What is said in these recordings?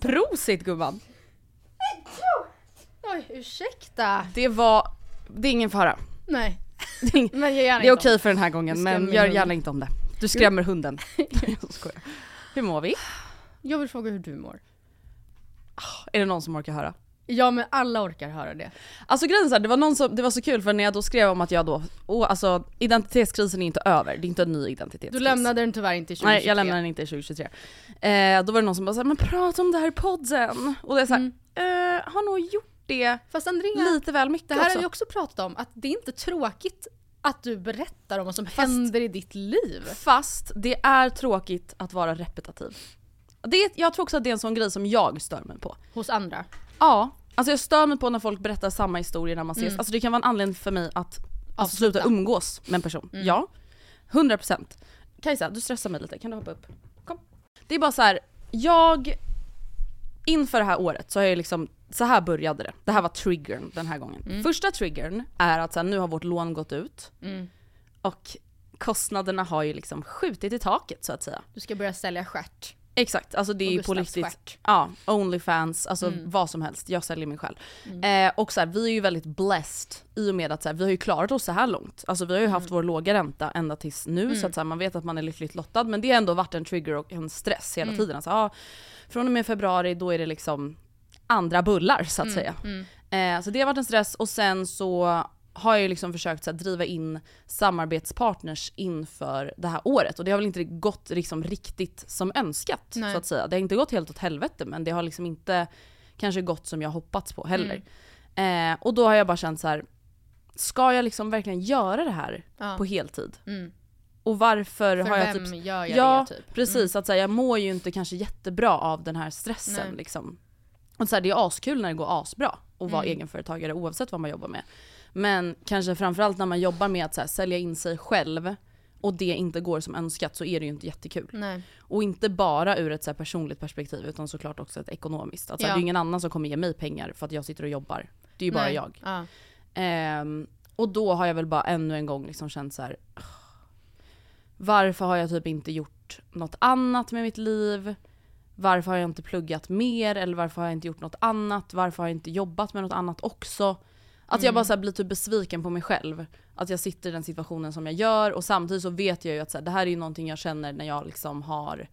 Prosit gumman! Oj, ursäkta. Det var, det är ingen fara. Nej. Det är, Men jag gärna det är okej för den här gången men gör gärna inte om det. Du skrämmer hunden. jag skojar. Hur mår vi? Jag vill fråga hur du mår. Är det någon som orkar höra? Ja men alla orkar höra det. Alltså grejen det var någon som, det var så kul för när jag då skrev om att jag då, åh alltså identitetskrisen är inte över, det är inte en ny identitetskris. Du lämnade den tyvärr inte i 2023. Nej jag lämnade den inte i 2023. Eh, då var det någon som bara såhär, men prata om det här i podden. Och det är såhär, eh, har nog gjort det Fast Andrea, lite väl mycket det här också. har vi också pratat om, att det är inte tråkigt att du berättar om vad som händer i ditt liv. Fast det är tråkigt att vara repetitiv. Det är, jag tror också att det är en sån grej som jag stör mig på. Hos andra. Ja, alltså jag stör mig på när folk berättar samma historier när man ses. Mm. Alltså det kan vara en anledning för mig att alltså, sluta umgås med en person. Mm. Ja, 100%. Kajsa, du stressar mig lite, kan du hoppa upp? Kom. Det är bara så här. jag inför det här året så har jag liksom, så här började det. Det här var triggern den här gången. Mm. Första triggern är att så här, nu har vårt lån gått ut Mm. och kostnaderna har ju liksom skjutit i taket så att säga. Du ska börja sälja stjärt. Exakt, alltså det är på riktigt, stjärt. ja, Onlyfans, alltså Mm. vad som helst. Jag säljer mig själv. Eh, och så här, vi är ju väldigt blessed i och med att så här, vi har ju klarat oss så här långt. Alltså vi har ju haft vår låga ränta ända tills nu Mm. så att så här, man vet att man är lyckligt lottad. Men det har ändå varit en trigger och en stress hela Mm. tiden. Alltså, ja, från och med februari då är det liksom andra bullar så att Mm, säga. mm. Eh, så det har varit en stress och sen så har jag ju liksom försökt så här, driva in samarbetspartners inför det här året och det har väl inte gått liksom riktigt som önskat Nej. så att säga. Det har inte gått helt åt helvete men det har liksom inte kanske gått som jag hoppats på heller. Eh, och då har jag bara känt så här. ska jag liksom verkligen göra det här Ja. på heltid? Mm. Och varför För har jag vem typ... gör jag ja, det typ? precis. Att så här, jag mår ju inte kanske jättebra av den här stressen Nej. liksom. Och så här, det är askul när det går asbra att vara Mm. egenföretagare oavsett vad man jobbar med. Men kanske framförallt när man jobbar med att så här, sälja in sig själv och det inte går som önskat så är det ju inte jättekul. Nej. Och inte bara ur ett så personligt perspektiv utan såklart också ett ekonomiskt. Att, så här, Ja. Det är ju ingen annan som kommer ge mig pengar för att jag sitter och jobbar. Det är ju bara Nej. jag. Ja. Ehm, och då har jag väl bara ännu en gång liksom känt så här. "Ugh, Varför har jag typ inte gjort något annat med mitt liv? Varför har jag inte pluggat mer? Eller varför har jag inte gjort något annat? Varför har jag inte jobbat med något annat också? Att jag Mm. bara så här blir typ besviken på mig själv. Att jag sitter i den situationen som jag gör och samtidigt så vet jag ju att så här, det här är ju någonting jag känner när jag liksom har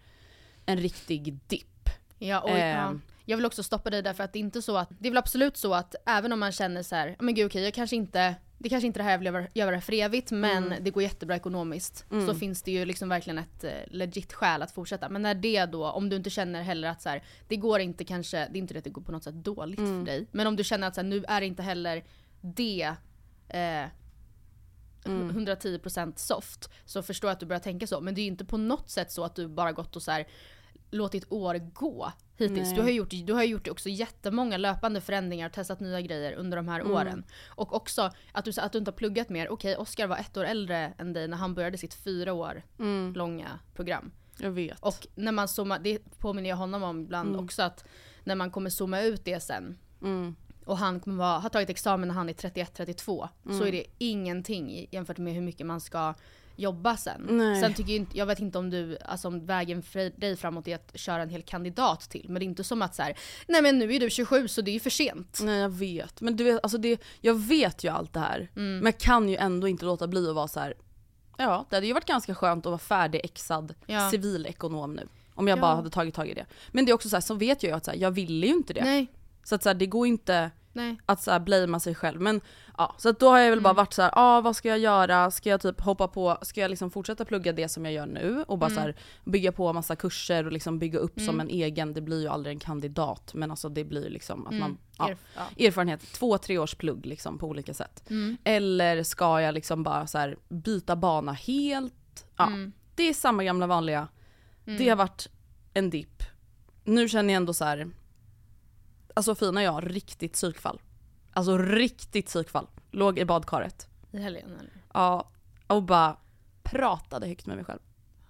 en riktig dipp. Ja, och, ja. Ehm. Jag vill också stoppa dig därför att det är inte så att, det är väl absolut så att även om man känner så här, men gud okej jag kanske inte det kanske inte är det här jag vill göra- för evigt men Mm. det går jättebra ekonomiskt. Så finns det ju liksom verkligen ett eh, legit skäl att fortsätta. Men när det då, om du inte känner heller att så här, det går inte kanske, det är inte det att det går på något sätt dåligt Mm. för dig. Men om du känner att så här, nu är det inte heller det eh, Mm. 110% soft så förstår jag att du börjar tänka så. Men det är ju inte på något sätt så att du bara gått och så här, låtit år gå hittills. Nej. Du har, gjort, du har gjort också jättemånga löpande förändringar, testat nya grejer under de här Mm. åren. Och också att du, att du inte har pluggat mer. Okej, Oscar var ett år äldre än dig när han började sitt fyra år Mm. långa program. Jag vet. Och när man zoomar, det påminner jag honom om ibland Mm. också att när man kommer zooma ut det sen Mm. Och han kommer vara, ha tagit examen när han är 31-32 så Mm. är det ingenting jämfört med hur mycket man ska jobba sen. Nej. Sen tycker jag inte, jag vet inte om du, alltså om vägen för dig framåt är att köra en hel kandidat till. Men det är inte som att så här, nej men nu är du 27 så det är ju för sent. Nej jag vet, men du vet, alltså det, jag vet ju allt det här. Mm. Men jag kan ju ändå inte låta bli att vara så här. ja det hade ju varit ganska skönt att vara färdigexad Ja. civilekonom nu. Om jag Ja. bara hade tagit tag i det. Men det är också så här, så vet jag ju att så här, jag ville ju inte det. Nej, Så att så här, det går inte nej. att så här blamea sig själv. Men ja, så att då har jag väl bara Mm. varit så här, ah, vad ska jag göra? Ska jag typ hoppa på, ska jag liksom fortsätta plugga det som jag gör nu och bara Mm. så här, bygga på massa kurser och liksom bygga upp som en egen, det blir ju aldrig en kandidat men alltså det blir liksom att man, ja, Mm. Erf- ja. erfarenhet, två, tre års plugg liksom på olika sätt. Mm. Eller ska jag liksom bara så här, byta bana helt? Ja, Mm. det är samma gamla vanliga. Det har varit en dipp. Nu känner jag ändå så här. Alltså Fina och jag, riktigt psykfall. Alltså riktigt psykfall. Låg i badkaret. I helgen eller? Ja, och bara pratade högt med mig själv.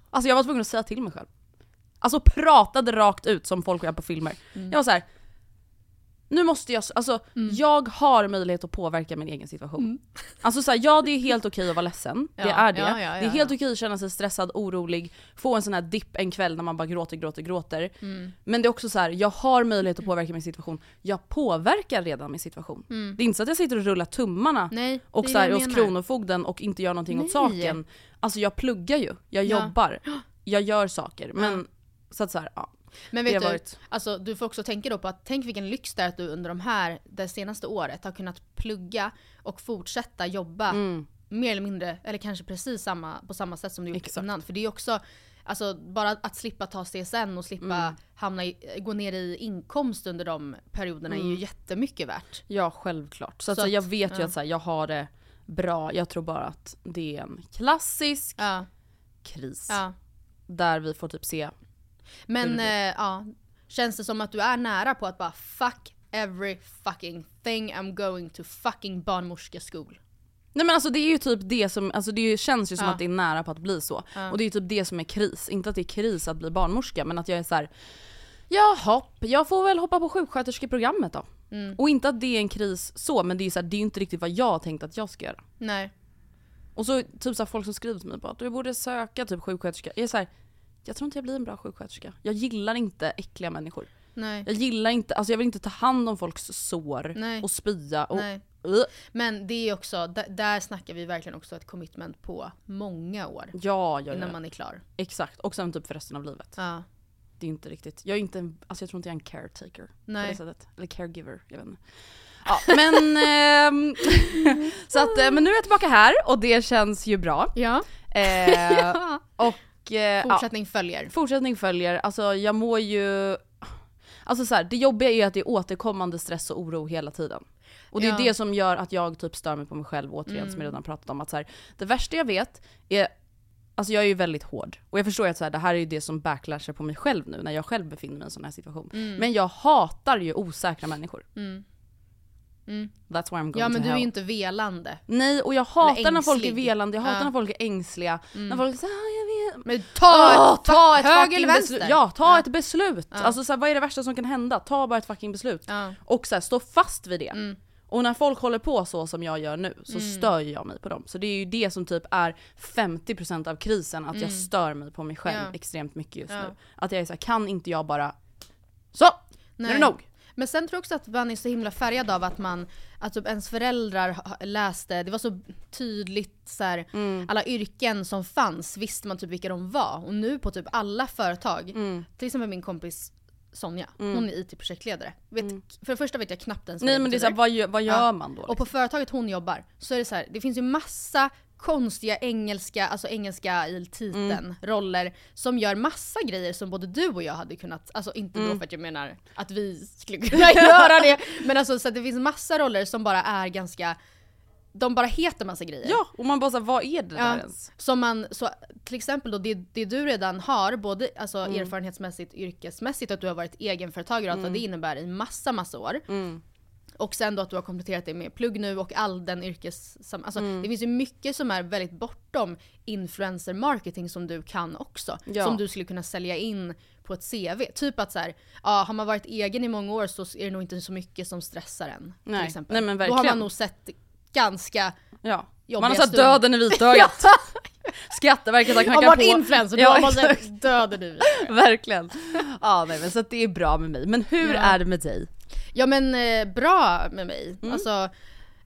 Alltså jag var tvungen att säga till mig själv. Alltså pratade rakt ut som folk gör på filmer. Jag var så här. Nu måste jag, alltså jag har möjlighet att påverka min egen situation. Alltså så här, ja det är helt okej att vara ledsen, det Ja, är det. ja, ja, det är helt okej att känna sig stressad, orolig, få en sån här dipp en kväll när man bara gråter, gråter, gråter. Mm. Men det är också så här, jag har möjlighet att påverka min situation. Jag påverkar redan min situation. Det är inte så att jag sitter och rullar tummarna Mm. Nej, och det så här, det hos. Kronofogden och inte gör någonting åt Nej. saken. Alltså jag pluggar ju, jag Ja. jobbar, jag gör saker. Men så att så här, ja. Men vet du, varit- alltså, du får också tänka då på att tänk vilken lyx det är att du under de här, det senaste året har kunnat plugga och fortsätta jobba Mm. mer eller mindre, eller kanske precis samma, på samma sätt som du gjort Exakt. innan. För det är också, alltså bara att slippa ta CSN och slippa Mm. hamna i, gå ner i inkomst under de perioderna är ju Mm. jättemycket värt. Ja självklart. Så, Så så jag att- vet ju ja. att så här, jag har det bra, jag tror bara att det är en klassisk Ja, kris. ja. Där vi får typ se. Men eh, ja, känns det som att du är nära på att bara fuck every fucking thing I'm going to fucking barnmorskeskol. Nej men alltså det är ju typ det som, alltså det känns ju som Ja. att det är nära på att bli så. Ja. Och det är ju typ det som är kris. Inte att det är kris att bli barnmorska men att jag är så här. Jaha, jag får väl hoppa på sjuksköterskeprogrammet då. Mm. Och inte att det är en kris så, men det är ju så här, det är inte riktigt vad jag har tänkt att jag ska göra. Nej. Och så typ så här, folk som skriver till mig på att du borde söka typ sjuksköterska. Jag är så här, jag tror inte jag blir en bra sjuksköterska. Jag gillar inte äckliga människor. Nej. Jag gillar inte, alltså jag vill inte ta hand om folks sår Nej. och spya och... Nej. Men det är också, där, där snackar vi verkligen också ett commitment på många år. Ja, ja, Innan ja. man är klar. Exakt. Och sen typ för resten av livet. Ja. Det är inte riktigt, jag är inte en, alltså jag tror inte jag är en caretaker. På Nej. det sättet. Eller caregiver, jag vet inte. Ja, men, ehm, så att, eh, men nu är jag tillbaka här och det känns ju bra. Ja. Eh, och eh, ja, Fortsättning följer. fortsättning följer. Alltså jag mår ju... Alltså så här, det jobbiga är att det är återkommande stress och oro hela tiden. Och det är Ja. det som gör att jag typ stör mig på mig själv återigen som Mm. jag redan pratat om. Att så här, det värsta jag vet är Alltså jag är ju väldigt hård. Och jag förstår ju att så här, det här är ju det som backlashar på mig själv nu när jag själv befinner mig i en sån här situation. Men jag hatar ju osäkra människor. Mm. Mm. That's why I'm going Ja men to du är hell. ju inte velande. Nej och jag hatar när folk är velande, jag hatar Ja. när folk är ängsliga. När folk säger ah, jag vet. Men ta, Åh, ett, ta ett höger eller vänster? beslut. Ja, ta Ja. ett beslut. Ja. Alltså så här, vad är det värsta som kan hända? Ta bara ett fucking beslut. Ja. Och så här, stå fast vid det. Mm. Och när folk håller på så som jag gör nu så stör jag mig på dem. Så det är ju det som typ är 50% av krisen, att jag stör mig på mig själv Mm. Extremt mycket just nu. Att jag är såhär, kan inte jag bara... Så! Nu är det Nej. nog! Men sen tror jag också att man är så himla färgad av att man, att typ ens föräldrar läste, det var så tydligt så här, Mm. alla yrken som fanns visste man typ vilka de var. Och nu på typ alla företag, Mm. till exempel min kompis Sonja, hon är IT-projektledare. Vet, För det första vet jag knappt ens vad Nej men det är såhär, vad, gör- vad gör Ja. man då? Och på företaget hon jobbar så är det så här, det finns ju massa konstiga engelska, alltså engelska i titeln, Mm. roller som gör massa grejer som både du och jag hade kunnat, alltså inte Mm. då för att jag menar att vi skulle kunna göra det, men alltså så att det finns massa roller som bara är ganska, de bara heter massa grejer. Ja, och man bara såhär, vad är det Ja. där ens? Som man, så till exempel då det, det du redan har, både alltså Mm. erfarenhetsmässigt, yrkesmässigt, att du har varit egenföretagare och allt vad Mm. det innebär i massa, massa år. Och sen då att du har kompletterat det med plugg nu och all den yrkes... Alltså Mm. det finns ju mycket som är väldigt bortom influencer marketing som du kan också. Ja. Som du skulle kunna sälja in på ett CV. Typ att så här, ja, har man varit egen i många år så är det nog inte så mycket som stressar en. Nej. Till exempel. Nej, men Då har man nog sett ganska Ja. Man har stund. döden i vitögat. Skatteverket har knackat man på. är influencer, då Ja, har man sett döden nu. Verkligen. Ja nej men så det är bra med mig. Men hur Ja. är det med dig? Ja men eh, bra med mig. Mm. Alltså,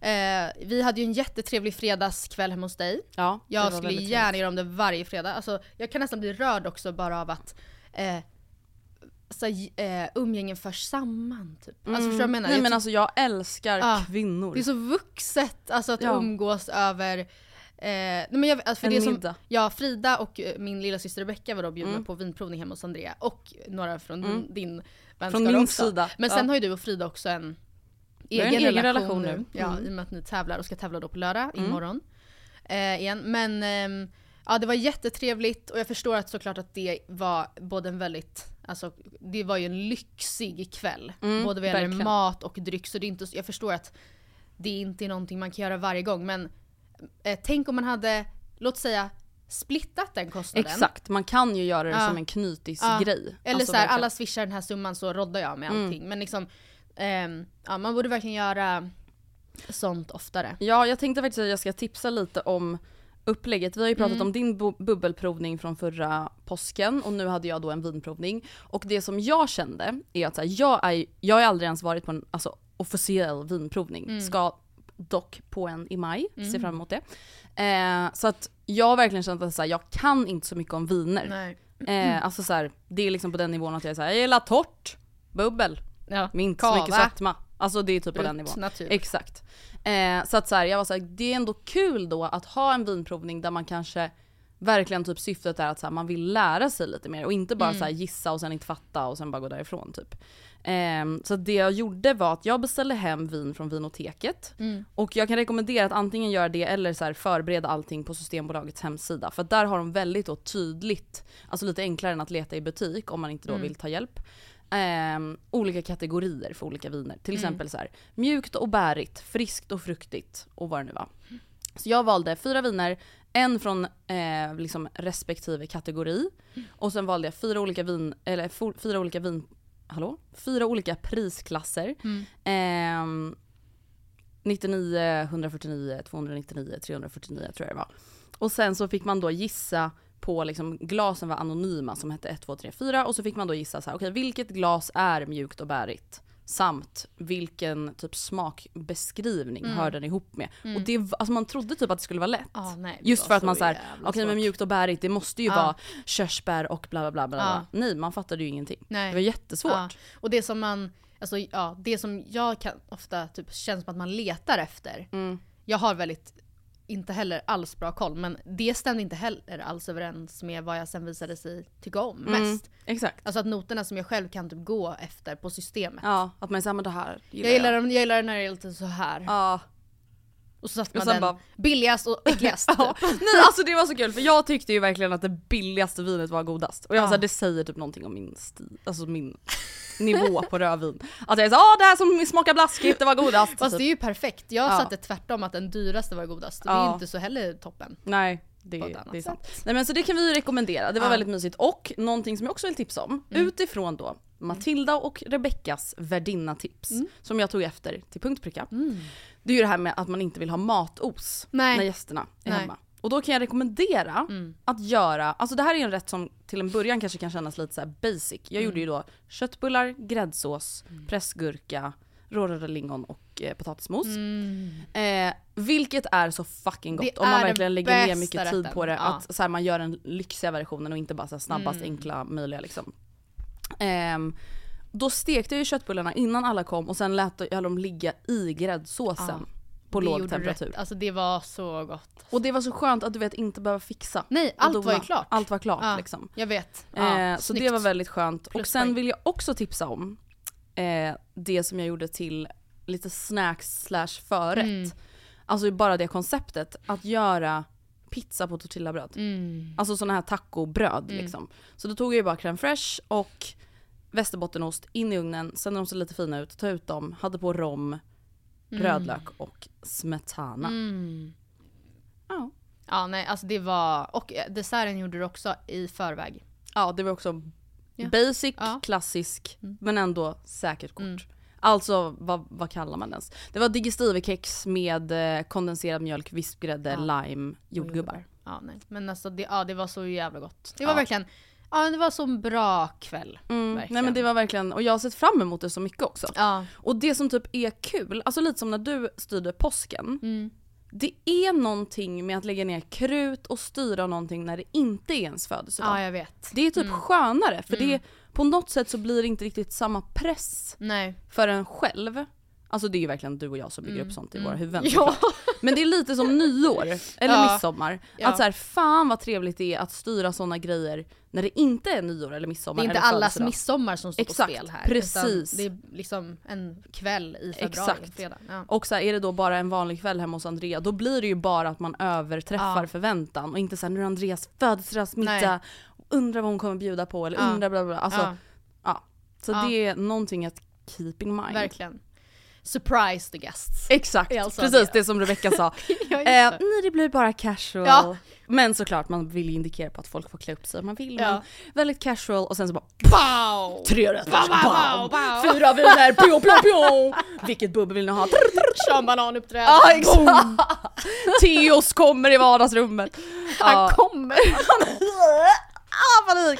eh, vi hade ju en jättetrevlig fredagskväll hemma hos dig. Ja, Jag skulle gärna göra om det varje fredag. Alltså, jag kan nästan bli rörd också bara av att eh, så, eh, umgängen förs samman typ. Alltså förstår du vad jag menar? Nej Jag men alltså jag älskar Ja, kvinnor. det är så vuxet alltså, att Ja. umgås över eh, nej, men jag, alltså, för En det som, middag. Mm. Ja, Frida och eh, min lilla syster Rebecca var då bjudna på vinprovning hemma hos Andrea och några från din, din vänskap min också. sida, Men sen har ju du och Frida också en egen, en egen relation, relation nu. Ja, Mm. i och med att ni tävlar och ska tävla då på lördag imorgon. Eh, igen. Men ehm, ja, det var jättetrevligt och jag förstår att såklart att det var både en väldigt Alltså det var ju en lyxig kväll. Mm, både vad gäller verkligen. mat och dryck. Så det är inte, jag förstår att det inte är någonting man kan göra varje gång. Men eh, tänk om man hade, låt säga, splittat den kostnaden. Exakt, man kan ju göra det Ja. som en knytis Ja. grej. Eller Alltså, så här, alla swishar den här summan så roddar jag med Mm. allting. Men liksom, ehm, ja, man borde verkligen göra sånt oftare. Ja, jag tänkte faktiskt att jag ska tipsa lite om upplägget. Vi har ju pratat Mm. om din bu- bubbelprovning från förra påsken och nu hade jag då en vinprovning. Och det som jag kände är att här, jag, är, jag har aldrig ens varit på en alltså, officiell vinprovning. Mm. Ska dock på en i maj, ser fram emot det. Eh, så att jag har verkligen känt att så här, jag kan inte så mycket om viner. Nej. Eh, alltså så här, det är liksom på den nivån att jag är såhär, jag gillar torrt, bubbel, Ja. inte så mycket Kava. sötma. Alltså det är typ på den Brut nivån. natur. Exakt. Eh, så att så här, jag var såhär, det är ändå kul då att ha en vinprovning där man kanske verkligen typ syftet är att så här, man vill lära sig lite mer och inte bara Mm. så här, gissa och sen inte fatta och sen bara gå därifrån typ. Eh, så det jag gjorde var att jag beställde hem vin från vinoteket Mm. och jag kan rekommendera att antingen göra det eller så förbereda allting på Systembolagets hemsida. För där har de väldigt då tydligt, alltså lite enklare än att leta i butik om man inte då Mm. vill ta hjälp. ehm, olika kategorier för olika viner. Till Mm. exempel så här, mjukt och bärigt, friskt och fruktigt och vad det nu var. Så jag valde fyra viner, en från eh, liksom respektive kategori. Och sen valde jag fyra olika vin, eller fyra olika vin, hallå? Fyra olika prisklasser. Ehm, 99, 149, 299, 349 tror jag det var. Och sen så fick man då gissa på liksom, glasen var anonyma som hette 1, 2, 3, 4 och så fick man då gissa så här, okej vilket glas är mjukt och bärigt? Samt vilken typ smakbeskrivning hör den ihop med? Och det, alltså man trodde typ att det skulle vara lätt. Ah, nej, Just för att man såhär, okej men svårt. mjukt och bärigt det måste ju Ja. vara körsbär och bla bla bla. bla. Ja. Nej man fattade ju ingenting. Nej. Det var jättesvårt. Ja. Och det som man, alltså ja, det som jag kan ofta typ känns som att man letar efter. Mm. Jag har väldigt, inte heller alls bra koll, men det stämde inte heller alls överens med vad jag sen visade sig tycka om Mm, mest. Exakt. Alltså att noterna som jag själv kan typ gå efter på systemet. Ja, att man säger men det här gillar Jag gillar, den- jag gillar den när det är lite så här. Ja. Och så satte man den bara- billigast och äckligast. Ja. Nej alltså det var så kul för jag tyckte ju verkligen att det billigaste vinet var godast. Och jag Ja. såhär, det säger typ någonting om min stil, alltså min nivå på rödvin. Att jag är såhär, ah det här som smakar blaskigt, det var godast. Fast det typ. är ju perfekt. Jag Ja. satte tvärtom att den dyraste var godast. Det är Ja. inte så heller toppen. Nej, det, det är sant. sätt. Nej men så det kan vi rekommendera, det var Ja. väldigt mysigt. Och någonting som jag också vill tipsa om, Mm. utifrån då Matilda och Rebeckas värdinna-tips, Mm. som jag tog efter till punkt pricka. Det är ju det här med att man inte vill ha matos Nej. när gästerna är Nej. hemma. Och då kan jag rekommendera Mm. att göra, alltså det här är en rätt som till en början kanske kan kännas lite så basic. Jag Mm. gjorde ju då köttbullar, gräddsås, pressgurka, rårörda lingon och eh, potatismos. Eh, vilket är så fucking gott Mm. Det om man verkligen lägger ner mycket tid rätten. på det. Ja. Att så här, man gör den lyxiga versionen och inte bara så här, snabbast Mm. enkla möjliga liksom. Ehm, Då stekte jag ju köttbullarna innan alla kom och sen lät jag dem ligga i gräddsåsen på Det låg temperatur. rätt. Alltså det var så gott. Och det var så skönt att du vet inte behöva fixa. Nej, och allt var ju klart. Allt var klart Ja, liksom. Jag vet. Ja, eh, så snyggt. det var väldigt skönt. Och Pluspoäng. sen vill jag också tipsa om eh, det som jag gjorde till lite snacks slash förrätt. Mm. Alltså bara det konceptet, att göra pizza på tortillabröd. Mm. Alltså sådana här tacobröd liksom. Så då tog jag ju bara crème fraîche och västerbottenost in i ugnen, sen när de såg lite fina ut, ta ut dem, hade på rom, rödlök och smetana. Mm. Ja. Ja nej alltså det var, och eh, desserten gjorde du också i förväg. ja, det var också Ja. basic, Ja. Mm. klassisk, men ändå säkert kort. Alltså vad, vad kallar man den? Det var digestivekex med eh, kondenserad mjölk, vispgrädde, lime, jordgubbar. Ja nej men alltså det, ja, det var så jävla gott. Det var Ja. verkligen, ja det var så en bra kväll. Mm. Nej men det var verkligen, och jag har sett fram emot det så mycket också. Ja. Och det som typ är kul, alltså lite som när du styrde påsken. Mm. Det är någonting med att lägga ner krut och styra någonting när det inte är ens födelsedag. ja jag vet. Det är typ skönare för det, på något sätt så blir det inte riktigt samma press Nej. för en själv. Alltså det är ju verkligen du och jag som bygger upp sånt i våra huvuden Mm. Ja. såklart. Men det är lite som nyår, eller Ja. midsommar. Ja. Att så här, fan vad trevligt det är att styra såna grejer när det inte är nyår eller Det midsommar är inte allas födelsedag. midsommar som står Exakt, på spel här. precis. Det är liksom en kväll i februari, Exakt. Ja. Och så här, är det då bara en vanlig kväll hemma hos Andrea, då blir det ju bara att man överträffar Ja. förväntan och inte såhär nu är Andreas födelsedagsmiddag, undrar vad hon kommer bjuda på eller Ja. undrar bla bla. Alltså, Ja. ja. Så Ja. det är någonting att keep in mind. Verkligen. Surprise the guests. Exakt, precis det. det. som Rebecca sa. Ja, eh, det. nej det blir bara casual. Ja. Men såklart man vill ju indikera på att folk får klä upp sig om man vill. Ja. Men väldigt casual och sen så bara Pow! tre rätter, pow, bam! pow. fyra viner, pjo pjo pjo! Vilket bubbel vill ni ha? Sean Banan-uppträdande. Ja exakt! Theos kommer i vardagsrummet. Han Ja. kommer! Ah, panik!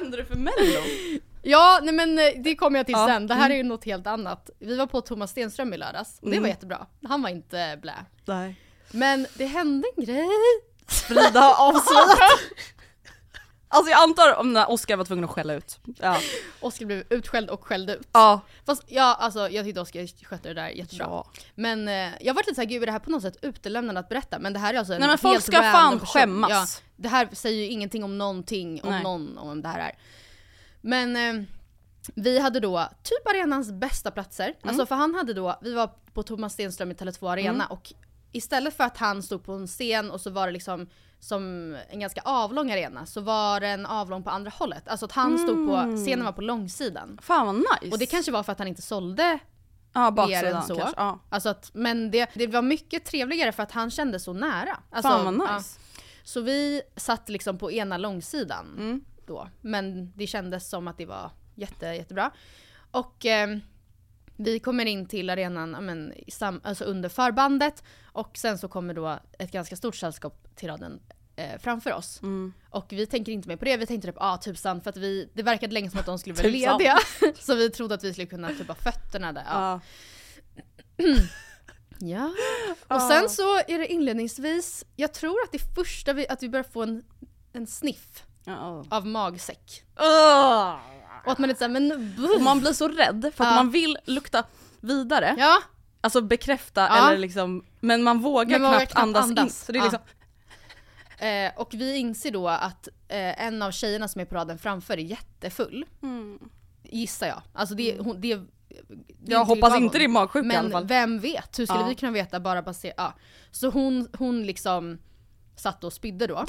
Kände du för mello? Ja, nej men eh, det kommer jag till Ja. sen. Det här är ju något helt annat. Vi var på Thomas Stenström i lördags. och Det var Mm. jättebra. Han var inte blä. Nej. Men det hände en grej. Frida har avslöjat. Alltså jag antar om när Oscar var tvungen att skälla ut. Ja. Oskar blev utskälld och skälld ut. Ja. Fast ja, alltså jag tyckte Oskar skötte det där jättebra. Ja. Men eh, jag var lite såhär, gud är det här på något sätt utelämnande att berätta? Men det här är alltså en Nej, men folk helt ska fan person. skämmas. Ja, det här säger ju ingenting om någonting, om Nej. någon, om det här är. Men eh, vi hade då typ arenans bästa platser. Mm. Alltså för han hade då, vi var på Thomas Stenström i Tele2 Arena Mm. och istället för att han stod på en scen och så var det liksom som en ganska avlång arena så var den avlång på andra hållet. Alltså att han stod på, scenen var på långsidan. Fan vad nice. Och det kanske var för att han inte sålde ja, mer baksidan än så. kanske. Ja. Alltså att, men det, det var mycket trevligare för att han kände så nära. Alltså, Fan vad ja. nice. Så vi satt liksom på ena långsidan Mm. då. Men det kändes som att det var jätte, jättebra. Och eh, vi kommer in till arenan ja, men, i sam, alltså under förbandet och sen så kommer då ett ganska stort sällskap till raden eh, framför oss. Mm. Och vi tänker inte mer på det, vi tänkte typ ah tusan för att vi, det verkade länge som att de skulle vara Tusan. lediga. så vi trodde att vi skulle kunna typ ha fötterna där. Ja. Ja. Och sen så är det inledningsvis, jag tror att det är första vi, att vi börjar få en, en sniff av magsäck. Och att man lite såhär, men Och man blir så rädd för att Ja. man vill lukta vidare. Ja, Alltså bekräfta Ja. eller liksom, men man vågar Men man knappt, knappt andas, in. andas. Så det är liksom, eh, och vi inser då att eh, en av tjejerna som är på raden framför är jättefull. Gissar jag. Alltså det, hon, det, jag hoppas inte det är magsjuka i alla Men fall. vem vet? Hur skulle Ja. vi kunna veta bara baserat... Ja. Så hon, hon liksom satt och spydde då.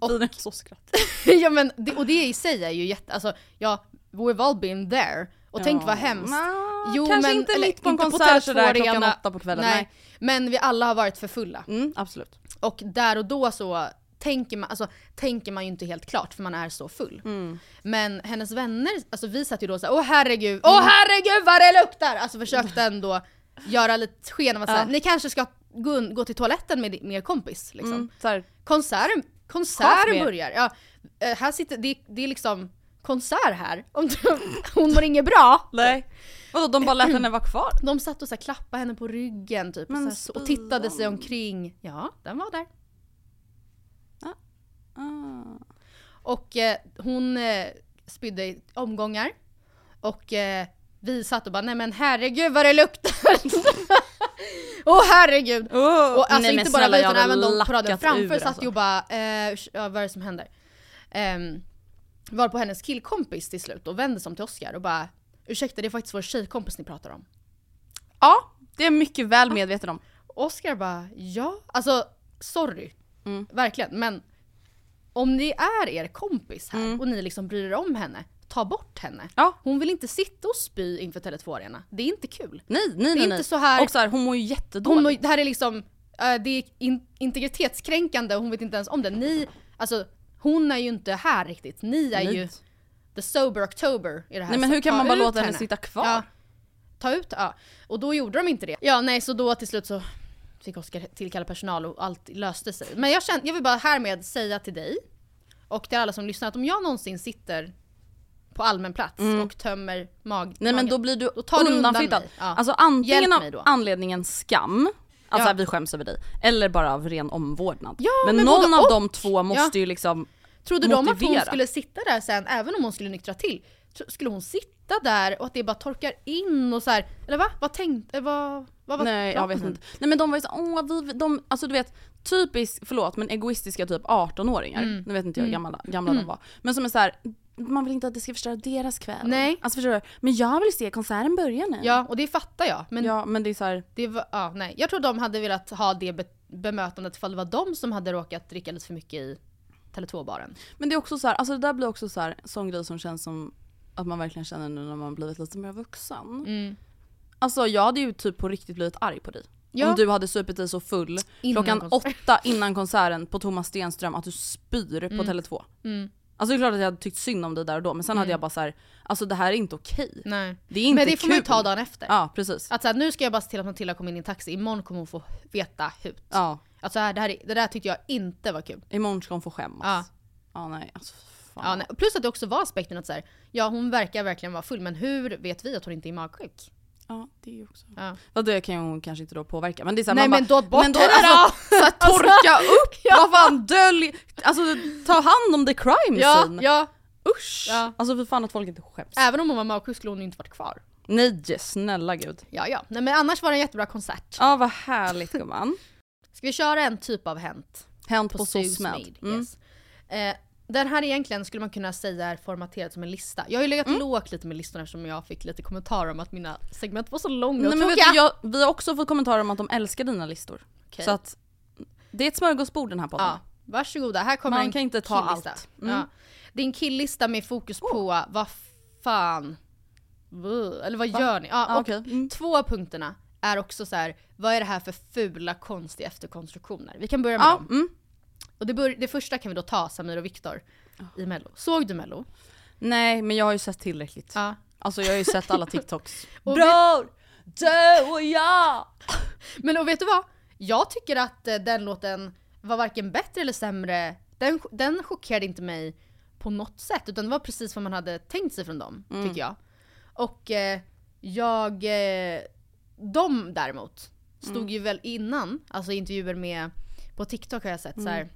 Och- Fina så skratt. ja men, det, och det i sig är ju jätte, alltså ja, we've all been there. Och tänk Ja. vad hemskt. Nja, kanske inte eller mitt på en inte konsert sådär Tele2 klockan åtta på kvällen, Nej. nej. Men vi alla har varit för fulla. Mm, absolut. Och där och då så tänker man, alltså, tänker man ju inte helt klart för man är så full. Mm. Men hennes vänner, alltså vi satt ju då såhär åh herregud, åh herregud vad det luktar! Alltså försökte ändå göra lite sken av att Ja. ni kanske ska gå, gå till toaletten med, med er kompis. Liksom. Mm, här, Konserten, börjar. Ja, eh, här sitter, det, det är liksom konsert här. Om du, hon mår inget bra. nej. Vadå, de bara lät henne vara kvar? De satt och så klappade henne på ryggen typ, och, så här, och tittade sig omkring. Ja, den var där. Ah. Och eh, hon eh, spydde i omgångar. Och eh, vi satt och bara nej men herregud vad det luktar! Åh herregud! Oh, Och alltså nej, inte bara vi utan även de på lackat framför satt alltså. ju bara eh, vad är det som händer? Um, var på hennes killkompis till slut och vände sig om till Oscar och bara ursäkta det är faktiskt vår tjejkompis ni pratar om. Ja, det är jag mycket väl medveten om. Oscar bara ja, alltså sorry. Mm. Verkligen men om ni är er kompis här Mm. och ni liksom bryr er om henne, ta bort henne. Ja. Hon vill inte sitta och spy inför Tele2 Arena. Det är inte kul. Nej, nej, är nej. inte nej. så här- Och så här, hon mår ju jättedåligt. Mår- det här är liksom, eh, det är in, integritetskränkande och hon vet inte ens om det. Ni, alltså hon är ju inte här riktigt. Ni är Nej. ju the sober october i det här. Nej men hur kan man bara låta henne sitta kvar? Ja, ta ut, ja. Och då gjorde de inte det. Ja nej så då till slut så fick Oskar tillkalla personal och allt löste sig. Men jag, kände, jag vill bara härmed säga till dig och till alla som lyssnar att om jag någonsin sitter på allmän plats och tömmer mag Mm. Nej men då blir du, Då tar undanflyttad. Ja. Alltså antingen av anledningen skam, alltså Ja. vi skäms över dig, eller bara av ren omvårdnad. Ja, men, men någon av och. de två måste Ja. ju liksom Trodde de att hon skulle sitta där sen, även om hon skulle nyktra till? Skulle hon sitta där och att det bara torkar in och så här, eller va? Vad tänkte, vad, vad var Nej jag vet inte. Nej men de var ju så, åh vi, de, alltså du vet typiskt, förlåt men egoistiska typ 18-åringar, Mm. nu vet inte jag hur gamla, gamla de var. Men som är så här, man vill inte att det ska förstöra deras kväll. Nej. Alltså förstår du? Men jag vill se konserten börja nu. Ja, och det fattar jag. Men ja men det är så här, det var, ja, nej. Jag tror de hade velat ha det be bemötandet ifall det var de som hade råkat dricka lite för mycket i Tele2-baren. Men det är också så här, alltså det där blir också så här, sån grej som känns som att man verkligen känner nu när man blivit lite mer vuxen. Mm. Alltså jag hade ju typ på riktigt blivit arg på dig. Ja. Om du hade supit dig så full Innan klockan åtta innan konserten på Thomas Stenström att du spyr på Tele2. Mm. Alltså det är klart att jag hade tyckt synd om dig där och då men sen hade jag bara så här, alltså det här är inte okej. Nej. Det är inte Men det får man ju kul. ta dagen efter. Ja precis. Att så här, nu ska jag bara se till att Matilda kommer in i en taxi, imorgon kommer hon få veta hut. Ja. Alltså det, här, det, här, är- det där tyckte jag inte var kul. Imorgon ska hon få skämmas. Ja. Ja nej alltså fan. Ja, nej. Plus att det också var aspekten att så här, ja hon verkar verkligen vara full men hur vet vi att hon inte är magsjuk? Ja, det är ju också. Ja. Ja, det kan ju hon kanske inte då påverka men det är så här, Nej man men bara, då bort men då, henne alltså, då! så här, torka upp, vad fan dölj, alltså ta hand om the crime Ja, scene. ja. Usch! Ja. Alltså för fan att folk inte skäms. Även om hon var magsjuk skulle hon inte varit kvar. Nej snälla gud. Ja ja, nej men annars var det en jättebra konsert. Ja vad härligt gumman. Ska vi köra en typ av Hänt? Hänt på, På. Made, Mm. yes. eh, Den här egentligen skulle man kunna säga är formaterad som en lista. Jag har ju legat Mm. lågt lite med listorna eftersom jag fick lite kommentarer om att mina segment var så långa Nej, och men vet tråkiga. du, jag, vi har också fått kommentarer om att de älskar dina listor. Okej. Så att det är ett smörgåsbord den här podden. Ja, varsågoda, här kommer Man en kan inte ta allt. Mm. Ja. Det är en killlista med fokus på vad fan, eller vad gör ni? Ja, och okej. Mm. Två punkterna är också så här: vad är det här för fula konstiga efterkonstruktioner? Vi kan börja med Ja, dem. mm. Och det, bör, det första kan vi då ta, Samir och Viktor, i mello. Såg du mello? Nej men jag har ju sett tillräckligt. Ja. Alltså jag har ju sett alla TikToks. Och Bror! Du och jag! Men och vet du vad? Jag tycker att eh, den låten var varken bättre eller sämre. Den, den chockerade inte mig på något sätt utan det var precis vad man hade tänkt sig från dem, tycker jag. Och eh, jag... Eh, de däremot stod ju väl innan, alltså intervjuer med, på TikTok har jag sett så här.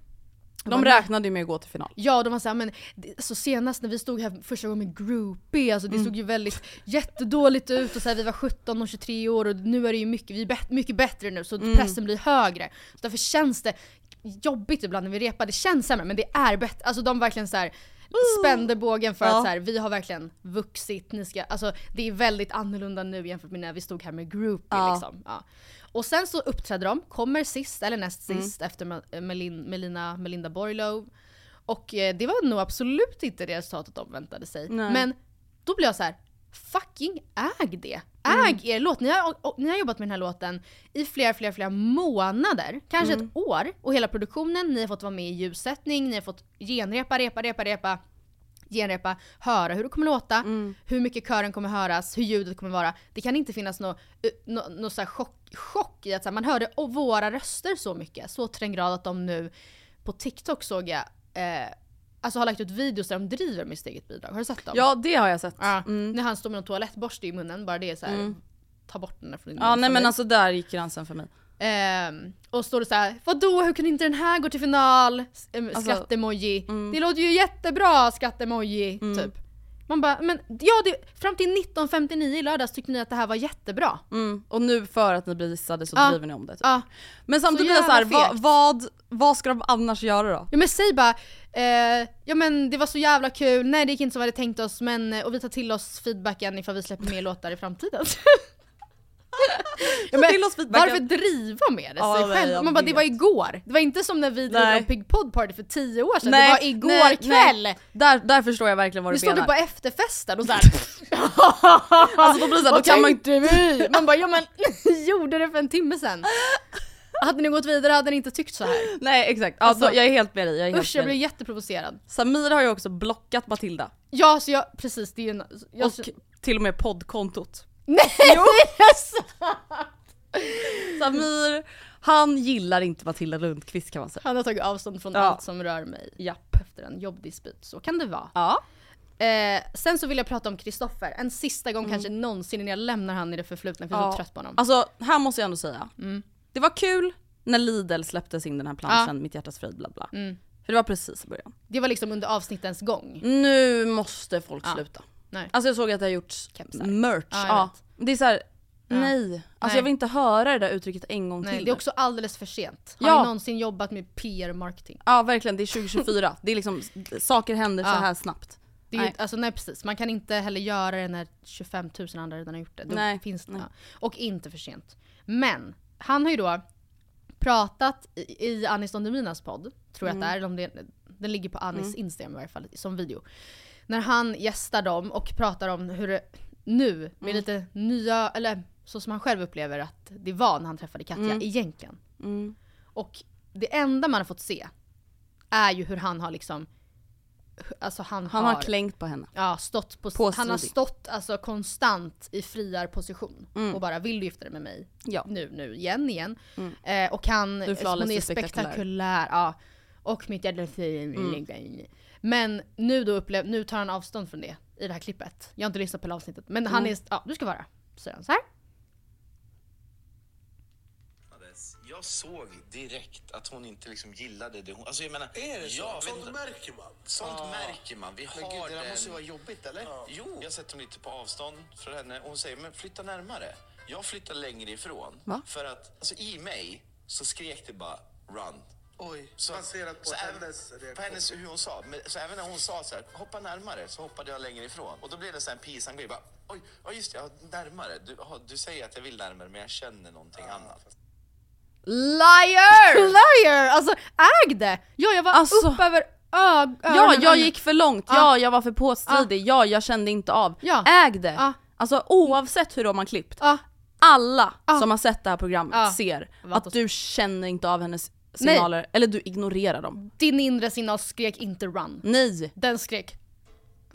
De räknade ju med att gå till final. Ja, de var såhär, men det, så senast när vi stod här första gången med groupie, alltså det såg ju väldigt jättedåligt ut och så här, vi var 17 och 23 år och nu är det ju mycket, vi är bet- mycket bättre nu så pressen blir högre. Så därför känns det jobbigt ibland när vi repar, det känns sämre men det är bättre. Alltså de verkligen så här spände bågen för Ja. att så här, vi har verkligen vuxit, ni ska, alltså det är väldigt annorlunda nu jämfört med när vi stod här med groupie Ja. liksom. Ja. Och sen så uppträdde de, kommer sist eller näst Mm. sist efter Mel- Melin, Melina, Melinda Borglove. Och eh, det var nog absolut inte det resultatet de väntade sig. Nej. Men då blev jag så här: fucking äg det! Mm. Äg er låt! Ni har, och, ni har jobbat med den här låten i flera, flera, flera månader, kanske Mm. ett år. Och hela produktionen, ni har fått vara med i ljussättning, ni har fått genrepa, repa, repa, repa genrepa, höra hur det kommer låta, Mm. hur mycket kören kommer höras, hur ljudet kommer vara. Det kan inte finnas någon no, no, här chock, chock i att här, man hörde våra röster så mycket. Så till den grad att de nu på TikTok såg jag, eh, alltså har lagt ut videos där de driver med sitt eget bidrag. Har du sett dem? Ja det har jag sett. Ja, Mm. När han står med en toalettborste i munnen, bara det är så här, Mm. ta bort den där från din Ja nej men mig. alltså där gick gränsen för mig. Ehm, och står det så här, vadå hur kan inte den här gå till final? Em, Alltså, Skattemoji. mm. Det låter ju jättebra skattemoji, typ. Man bara, men ja det, fram till 1959 i lördags tyckte ni att det här var jättebra. Mm. Och nu för att ni blir dissade så Ja. driver ni om det. Typ. Ja. Men samtidigt blir jag såhär, vad, vad, vad ska de annars göra då? Ja men säg bara, eh, ja men det var så jävla kul, nej det gick inte som vi hade tänkt oss men, eh, och vi tar till oss feedbacken ifall vi släpper mer låtar i framtiden. ja, men. Varför driva med det Ja, sig själv? Man bara, det var igår. Det var inte som när vi drev en Pig Pod Party för tio år sedan, Nej, det var igår nej, kväll! nej. Där, där förstår jag verkligen vad Nu du står du menar. på efterfesten och såhär Alltså då blir det såhär, då kan man tänkte vi? Man bara, ja men gjorde det för en timme sedan. Hade ni gått vidare hade ni inte tyckt så här. Nej exakt, Alltså, då, jag är helt med dig. Jag är Usch jag blev dig. jätteprovocerad. Samir har ju också blockat Matilda. Ja så jag, precis det är ju. Jag, Och till och med poddkontot. Nej! Yes! Samir, han gillar inte Matilda Lundqvist kan man säga. Han har tagit avstånd från Ja. allt som rör mig Japp. efter en jobbdispyt. Så kan det vara. Ja. Eh, sen så vill jag prata om Kristoffer. En sista gång kanske någonsin innan jag lämnar han i det förflutna för jag är Mm. Ja. så trött på honom. Alltså här måste jag ändå säga. Mm. Det var kul när Lidl släppte sin den här planschen, Mitt hjärtas frid bla bla. Mm. För det var precis i början. Det var liksom under avsnittens gång. Nu måste folk Ja. sluta. Nej. Alltså jag såg att det har gjorts Kepsar. merch. Jag Ja. Det är så här. Ja. nej. Alltså Nej. jag vill inte höra det där uttrycket en gång Nej, till. det är också alldeles för sent. Har Ja. ni någonsin jobbat med PR och marketing? Ja verkligen, det är 2024. det är liksom, saker händer så Ja. här snabbt. Det är, ju- Nej. Alltså nej precis, man kan inte heller göra det när 25 000 andra redan har gjort det. Då Nej, Finns, nej. Ja. Och inte för sent. Men, han har ju då pratat i, i Anis Don Deminas podd, tror jag att det är, eller om det, den ligger på Anis Instagram i varje fall som video. När han gästar dem och pratar om hur det nu, med lite nya, eller så som han själv upplever att det var när han träffade Katja egentligen. Mm. Och det enda man har fått se är ju hur han har liksom Alltså han, Han har klängt på henne. Ja, stått på, Påstridig. han har stått alltså konstant i friarposition Mm. och bara vill du gifta dig med mig? Ja. Nu, nu, igen, igen. Mm. Eh, och han, hon är spektakulär. spektakulär. Ja. Och mitt hjärta säger Mm. Men nu då upplev, nu tar han avstånd från det i det här klippet. Jag har inte lyssnat på hela avsnittet. Men han Mm. är, ja du ska vara. Säger han så här. Jag såg direkt att hon inte liksom gillade det. Hon, alltså jag menar, Är det så? Ja, Sånt vet- märker man. Sånt märker man. Vi Men har gud, det där den... måste ju vara jobbigt eller? Jo, jag sätter mig lite på avstånd från henne och hon säger men flytta närmare. Jag flyttar längre ifrån. Va? För att alltså, i mig så skrek det bara run. Oj, Så, baserat på så även- hennes reaktion. På hennes, hur hon sa. Men, så även när hon sa så här, hoppa närmare, så hoppade jag längre ifrån. Och då blev det så här en pinsam grej. Bara, Oj, ja just det, ja, närmare. Du, ja, du säger att jag vill närmare, men jag känner någonting annat. Liar! Liar! Alltså äg det! Ja jag var Alltså- upp över ög- Ja, jag gick för långt. Ja, Ja. jag var för påstridig. Ja, jag kände inte av. Ja. Äg det! Ja. Alltså oavsett hur de har klippt. Ja. Alla Ja. som har sett det här programmet Ja. ser att du känner inte av hennes signaler, eller du ignorerar dem. Din inre signal skrek inte run. Nej! Den skrek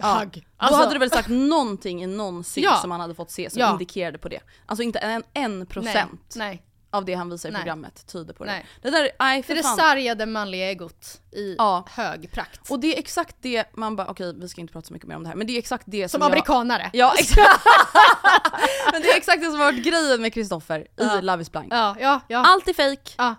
Ja. hugg. Då Alltså- hade du väl sagt någonting i någon synk Ja. som han hade fått se som Ja. indikerade på det. Alltså inte en, en procent. Nej, nej. av det han visar i Nej. programmet tyder på det. Nej. Det där, nej Det för är det sargade manliga egot i Ja. hög prakt. Och det är exakt det man bara, okej vi ska inte prata så mycket mer om det här, men det är exakt det som, som jag... amerikanare. Ja exakt. men det är exakt det som har varit grejen med Kristoffer Ja. i Love is blind. Ja, ja, ja. Allt är fake, ja,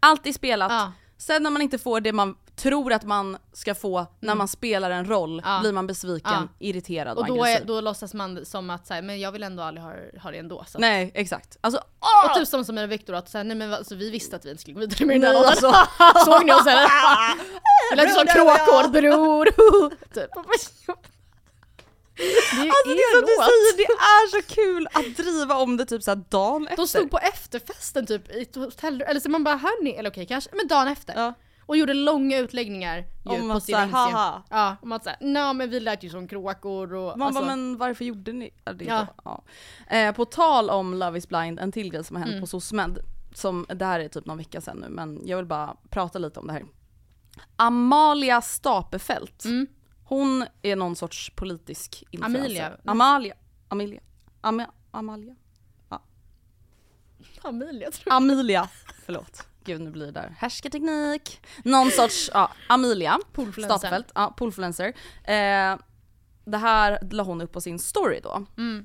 allt är spelat. ja. Sen när man inte får det man tror att man ska få när man spelar en roll Mm. Ja. blir man besviken, Ja. irriterad och, Och då, är, då låtsas man som att så här, men jag vill ändå aldrig ha, ha det ändå. Så. Nej exakt. Alltså Och typ som, som med Viktor att så här, nej men alltså, vi visste att vi inte skulle gå vidare med den där alltså. Såg ni oss eller? Vi lät som kråkor bror. Typ. Det är Alltså det är som du säger, det är så kul att driva om det typ såhär dagen efter. De stod på efterfesten typ i ett hotell, eller så man bara hörni, eller okej kanske, men dagen efter. Ja. Och gjorde långa utläggningar ju Om på sin Instagram. haha. Ja, om att såhär, nej men vi lät ju som kråkor och Man alltså, bara, men varför gjorde ni det Ja. Ja. Eh, på tal om Love is blind, en till grej som har hänt Mm. på SOSMED, som, det här är typ någon vecka sedan nu men jag vill bara prata lite om det här. Amalia Stapefelt, Mm. Hon är någon sorts politisk influencer. Amelia. Amalia. Amelia. Ama, Amalia. Amelia tror jag. Amelia. Förlåt. Gud nu blir det där härskarteknik. Någon sorts, ja, Amelia. Poolfluencer. Stapefelt, ja, poolfluencer. Eh, det här la hon upp på sin story då. Mm.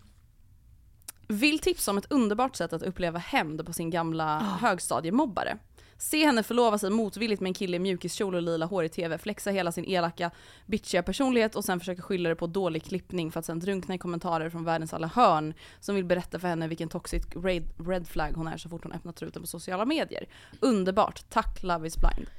Vill tipsa om ett underbart sätt att uppleva hämnd på sin gamla Ah. högstadiemobbare. Se henne förlova sig motvilligt med en kille i mjukiskjol och lila hår i TV, flexa hela sin elaka, bitchiga personlighet och sen försöka skylla det på dålig klippning för att sen drunkna i kommentarer från världens alla hörn som vill berätta för henne vilken toxic red, red flag hon är så fort hon öppnar truten på sociala medier. Underbart, tack Love is blind.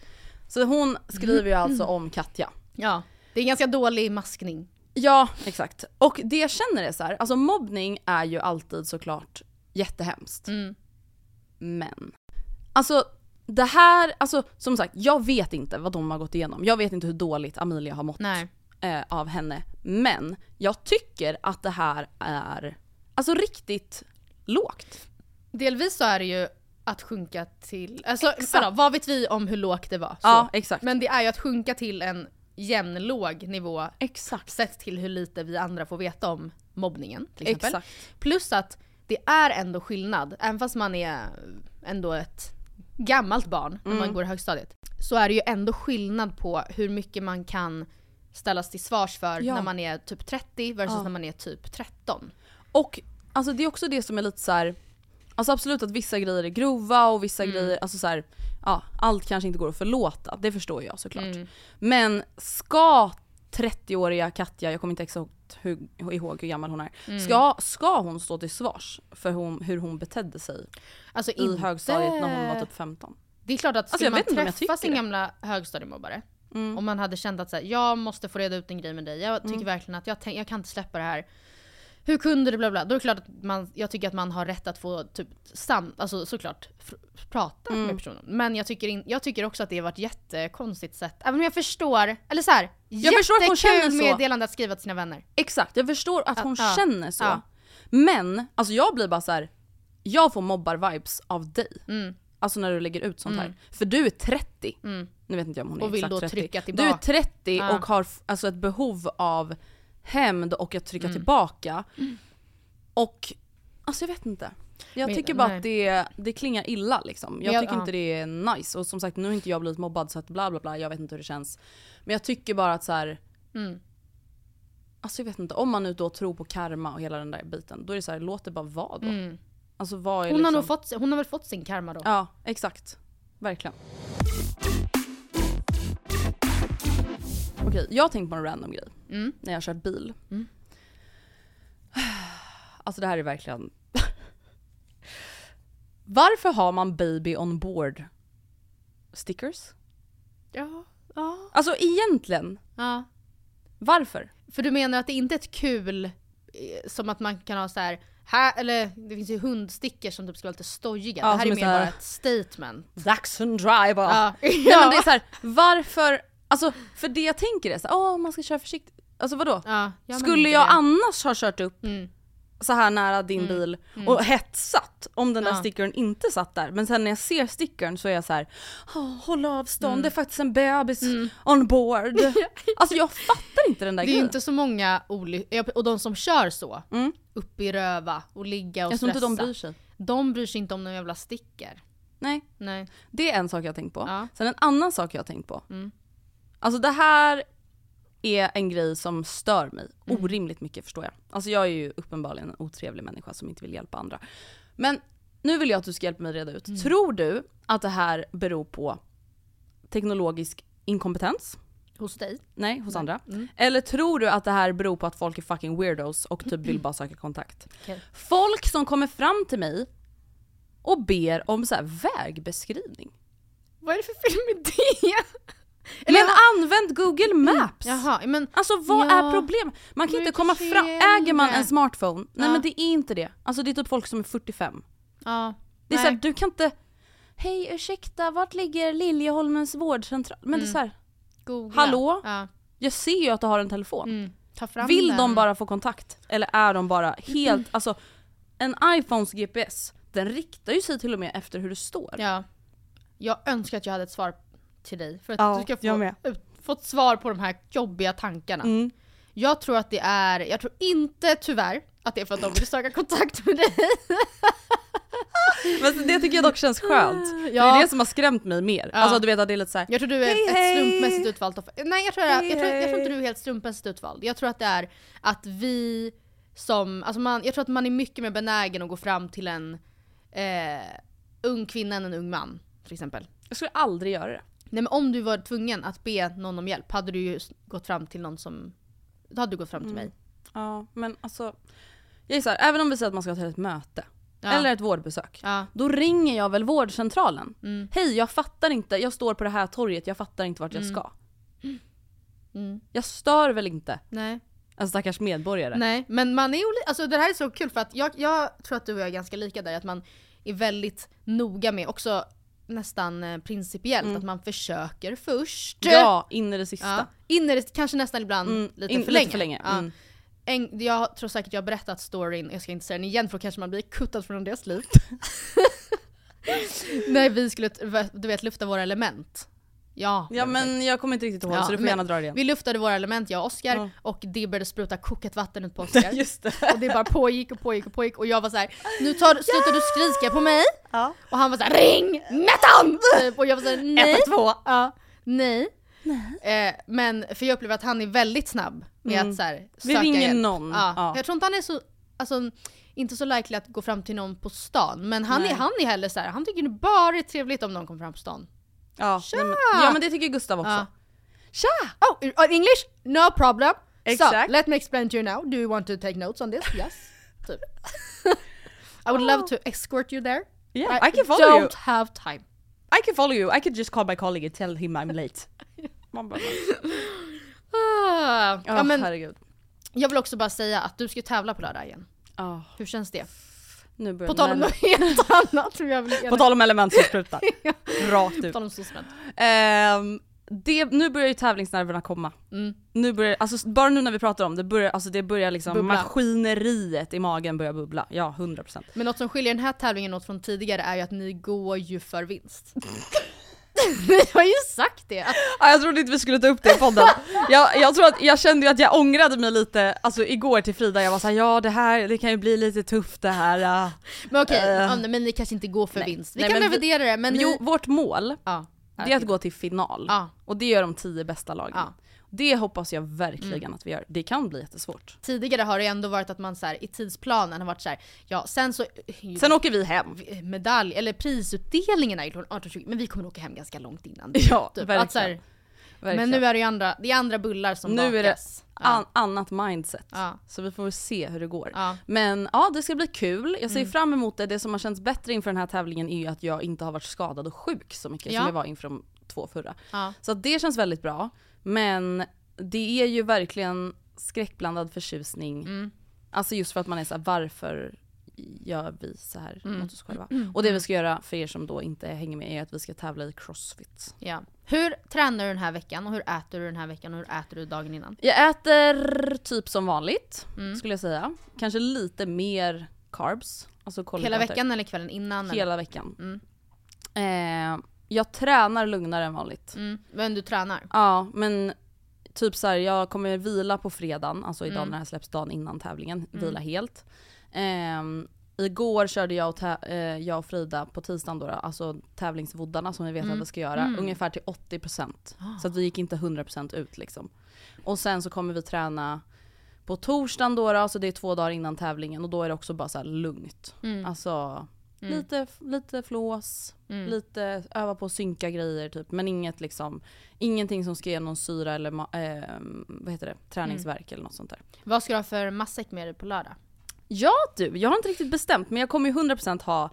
Så hon skriver ju alltså om Katja. Ja, det är en ganska dålig maskning. Ja, exakt. Och det jag känner är så här, alltså mobbning är ju alltid såklart jättehemskt. Mm. Men, alltså det här, alltså som sagt, jag vet inte vad de har gått igenom. Jag vet inte hur dåligt Amelia har mått eh, av henne. Men jag tycker att det här är, alltså riktigt lågt. Delvis så är det ju att sjunka till, alltså vadå, vad vet vi om hur lågt det var? Så. Ja, exakt. Men det är ju att sjunka till en jämnlåg nivå Exakt. sett till hur lite vi andra får veta om mobbningen till exempel. Exakt. Plus att det är ändå skillnad, även fast man är ändå ett gammalt barn när Mm. man går i högstadiet. Så är det ju ändå skillnad på hur mycket man kan ställas till svars för Ja. när man är typ 30 versus Ja. när man är typ 13. Och alltså det är också det som är lite så här. Alltså absolut att vissa grejer är grova och vissa grejer, alltså så här, ja allt kanske inte går att förlåta, det förstår jag såklart. Mm. Men ska 30-åriga Katja, jag kommer inte exakt hur, ihåg hur gammal hon är, Mm. ska, ska hon stå till svars för hon, hur hon betedde sig Alltså i inte... högstadiet när hon var typ 15? Det är klart att Alltså, skulle jag man träffa sin det. gamla högstadiemobbare Mm. och man hade känt att så här, jag måste få reda ut en grej med dig, jag tycker Mm. verkligen att jag, jag kan inte släppa det här. Hur kunde du bla bla? Då är det klart att man, jag tycker att man har rätt att få typ sam, alltså såklart prata Mm. med personen. Men jag tycker, in, jag tycker också att det har varit jättekonstigt sätt. Även om jag förstår, eller så här, Jag förstår att hon känner jättekul så. meddelande att skriva till sina vänner. Exakt, jag förstår att hon Ja, känner så. ja. Men, alltså jag blir bara så här. jag får mobbar-vibes av dig. Mm. Alltså när du lägger ut sånt Mm. här. För du är 30, Mm. nu vet inte jag om hon är Och vill exakt då 30. trycka Du är tillbaka. 30 Ja. och har alltså ett behov av hämnd och att trycka Mm. tillbaka. Och, alltså jag vet inte. Jag tycker bara nej. att det, det klingar illa liksom. Jag jag- tycker ja. inte det är nice. Och som sagt, nu har inte jag blivit mobbad så att bla bla bla, jag vet inte hur det känns. Men jag tycker bara att så här. Mm. Alltså jag vet inte, om man nu då tror på karma och hela den där biten, då är det så här, låt det bara vara då. Mm. Alltså vad är Hon, har liksom... nog fått, hon har väl fått sin karma då? Ja, exakt. Verkligen. Okej, jag har tänkt på en random grej Mm. när jag kört bil. Mm. Alltså det här är verkligen... Varför har man baby on board stickers? Ja. ja. Alltså egentligen, ja. varför? För du menar att det inte är ett kul, eh, som att man kan ha så här, här eller det finns ju hundstickers som typ ska vara lite stojiga. Ja, det här är mer här- bara ett statement. Jackson driver! Ja. Nej men det är så här, varför, alltså för det jag tänker är så här, åh man ska köra försiktigt. Alltså vadå? Ja, ja, men Skulle jag det. annars ha kört upp Mm. så här nära din Mm. bil och hetsat om den där Ja. stickern inte satt där. Men sen när jag ser stickern så är jag så här, "Åh, håll avstånd, Mm. det är faktiskt en bebis on board. alltså jag fattar inte den där Det är grejen. inte så många olyckor, och de som kör så, Mm. upp i röva och ligga och jag tror inte stressa. de bryr sig. De bryr sig inte om någon jävla sticker. Nej, Nej. det är en sak jag har tänkt på. Ja. Sen en annan sak jag har tänkt på. Mm. Alltså det här är en grej som stör mig Mm. orimligt mycket förstår jag. Alltså jag är ju uppenbarligen en otrevlig människa som inte vill hjälpa andra. Men nu vill jag att du ska hjälpa mig reda ut. Mm. Tror du att det här beror på teknologisk inkompetens? Hos dig? Nej, hos andra. Mm. Eller tror du att det här beror på att folk är fucking weirdos och typ vill bara söka kontakt? Okej. Folk som kommer fram till mig och ber om så här vägbeskrivning. Vad är det för fel med det? Men använd google maps! Jaha, men Alltså vad Ja. är problemet? Man kan inte komma fram, äger man en smartphone? Nej Ja. men det är inte det. Alltså det är typ folk som är 45. ja. Det är Nej. såhär, du kan inte Hej ursäkta, vart ligger Liljeholmens vårdcentral? Men det är såhär, Googla. hallå? Ja. jag ser ju att du har en telefon. Mm. Vill den. de bara få kontakt? Eller är de bara helt, alltså en iPhones GPS, den riktar ju sig till och med efter hur du står. Ja. Jag önskar att jag hade ett svar till dig. För att Ja, du ska få, ut- få ett svar på de här jobbiga tankarna. Mm. Jag tror att det är, jag tror inte tyvärr att det är för att de vill söka kontakt med dig. Men det tycker jag dock känns skönt. För Det Ja. är det som har skrämt mig mer. Ja. Alltså du vet att det är lite såhär, Jag tror du är Hej, ett hej. slumpmässigt utvalt offer. Nej jag tror, jag, Hej, jag, tror, jag tror inte du är helt slumpmässigt utvald. Jag tror att det är att vi som, alltså man, jag tror att man är mycket mer benägen att gå fram till en eh, ung kvinna än en ung man. Till exempel. jag skulle aldrig göra det. Nej men om du var tvungen att be någon om hjälp, hade du ju gått fram till någon som... Då hade du gått fram till mig. Ja men alltså, jag här, även om vi säger att man ska till ett möte, Ja. eller ett vårdbesök. Ja. Då ringer jag väl vårdcentralen. Mm. Hej jag fattar inte, jag står på det här torget, jag fattar inte vart jag ska. Mm. Jag stör väl inte Nej. en stackars medborgare? Nej, men man är olika. Alltså det här är så kul för att jag, jag tror att du och jag är ganska lika där. Att man är väldigt noga med, också nästan eh, principiellt, att man försöker först. Ja, in i det sista. Ja. In i det, kanske nästan ibland Mm, lite, in- för lite för länge. Ja. Mm. En, jag tror säkert jag har berättat storyn, jag ska inte säga den igen för då kanske man blir kuttad från deras liv. När vi skulle, du vet, lufta våra element. Ja, Ja men jag kommer inte riktigt ihåg Ja, så du får gärna dra det igen. Vi luftade våra element jag och Oskar Ja. och det började spruta kokat vatten ut på Oskar. Just det. och det bara pågick och pågick och pågick och jag var så här: nu tar, slutar du skrika på mig? Ja. Och han var så här: ring Nettan! Typ. Och jag var såhär nej. två. Ja, nej. Eh, men för jag upplever att han är väldigt snabb med Mm. att så här, Vi söka ringer hjälp. någon. Ja. Ja. Jag tror inte han är så, alltså, inte så likely att gå fram till någon på stan. Men han, är, Nej. han är heller så här, han tycker det bara är trevligt om någon kommer fram på stan. Ja, nej, men, ja men det tycker Gustav också. Ja. Tja! Oh, in English? No problem. Exakt. So, let me explain to you now. Do you want to take notes on this? Yes. typ. I would love to escort you there. Yeah, I can follow don't you. have time. I can follow you, I could just call my colleague and tell him I'm late. Man bara, Ah. ja, men herregud. jag vill också bara säga att du ska tävla på lördag igen. Oh, Hur känns det? nu börjar På tal om något helt annat. jag vill På tal om element som sprutar. Rakt På ut. tal om det, nu börjar ju tävlingsnerverna komma. Mm. Nu börjar, alltså, bara nu när vi pratar om det, börjar, alltså, det börjar liksom Bubbla. maskineriet i magen börjar bubbla. Ja, 100%. Men något som skiljer den här tävlingen åt från tidigare är ju att ni går ju för vinst. ni har ju sagt det. Att, Ja, jag trodde inte vi skulle ta upp det i podden. Jag, jag, tror att, jag kände ju att jag ångrade mig lite, alltså igår till Frida, jag var såhär ja det här, det kan ju bli lite tufft det här. ja." men okej, Eh. ja, men ni kanske inte går för Nej. vinst. Vi Nej, kan revidera det men Jo, ni... vårt mål, Ja. Det är att gå till final. Ja. Och det gör de tio bästa lagen. Ja. Det hoppas jag verkligen att vi gör. Det kan bli jättesvårt. Tidigare har det ändå varit att man så här, i tidsplanen har varit så här, ja sen så... Sen åker vi hem. medalj, eller prisutdelningen är ju 18-20, men vi kommer åka hem ganska långt innan. Ja, typ. verkligen. Att så här, men Verkligen. nu är det ju andra, det är andra bullar som Nu är det bakas. an, annat mindset. Ja. Så vi får väl se hur det går. Ja. Men ja, det ska bli kul. Jag ser Mm. fram emot det. Det som har känts bättre inför den här tävlingen är ju att jag inte har varit skadad och sjuk så mycket som jag var inför de två förra. Så det känns väldigt bra. Men det är ju verkligen skräckblandad förtjusning. Mm. Alltså just för att man är såhär, varför gör vi så här Mm. mot oss själva? Och det vi ska göra för er som då inte hänger med är att vi ska tävla i crossfit. Ja. Hur tränar du den här veckan och hur äter du den här veckan och hur äter du dagen innan? Jag äter typ som vanligt, Mm. skulle jag säga. Kanske lite mer carbs. Alltså Hela veckan eller kvällen innan? Eller? Hela veckan. Mm. Eh, jag tränar lugnare än vanligt. Mm. Men du tränar? Ja, men typ så här, jag kommer vila på fredagen, alltså idag Mm. när det här släpps dagen innan tävlingen, Mm. vila helt. Ehm, Igår körde jag och, eh, jag och Frida på tisdagen då, alltså tävlingsvoddarna som vi vet att vi ska göra, ungefär till 80%. Så att vi gick inte 100% ut liksom. Och sen så kommer vi träna på torsdagen då, då så det är två dagar innan tävlingen och då är det också bara så lugnt. Alltså lite, lite flås, lite öva på att synka grejer typ. Men inget liksom, ingenting som ska ge någon syra eller eh, vad heter det, träningsverk eller något sånt där. Vad ska du ha för matsäck med dig på lördag? Ja du, jag har inte riktigt bestämt men jag kommer ju 100% ha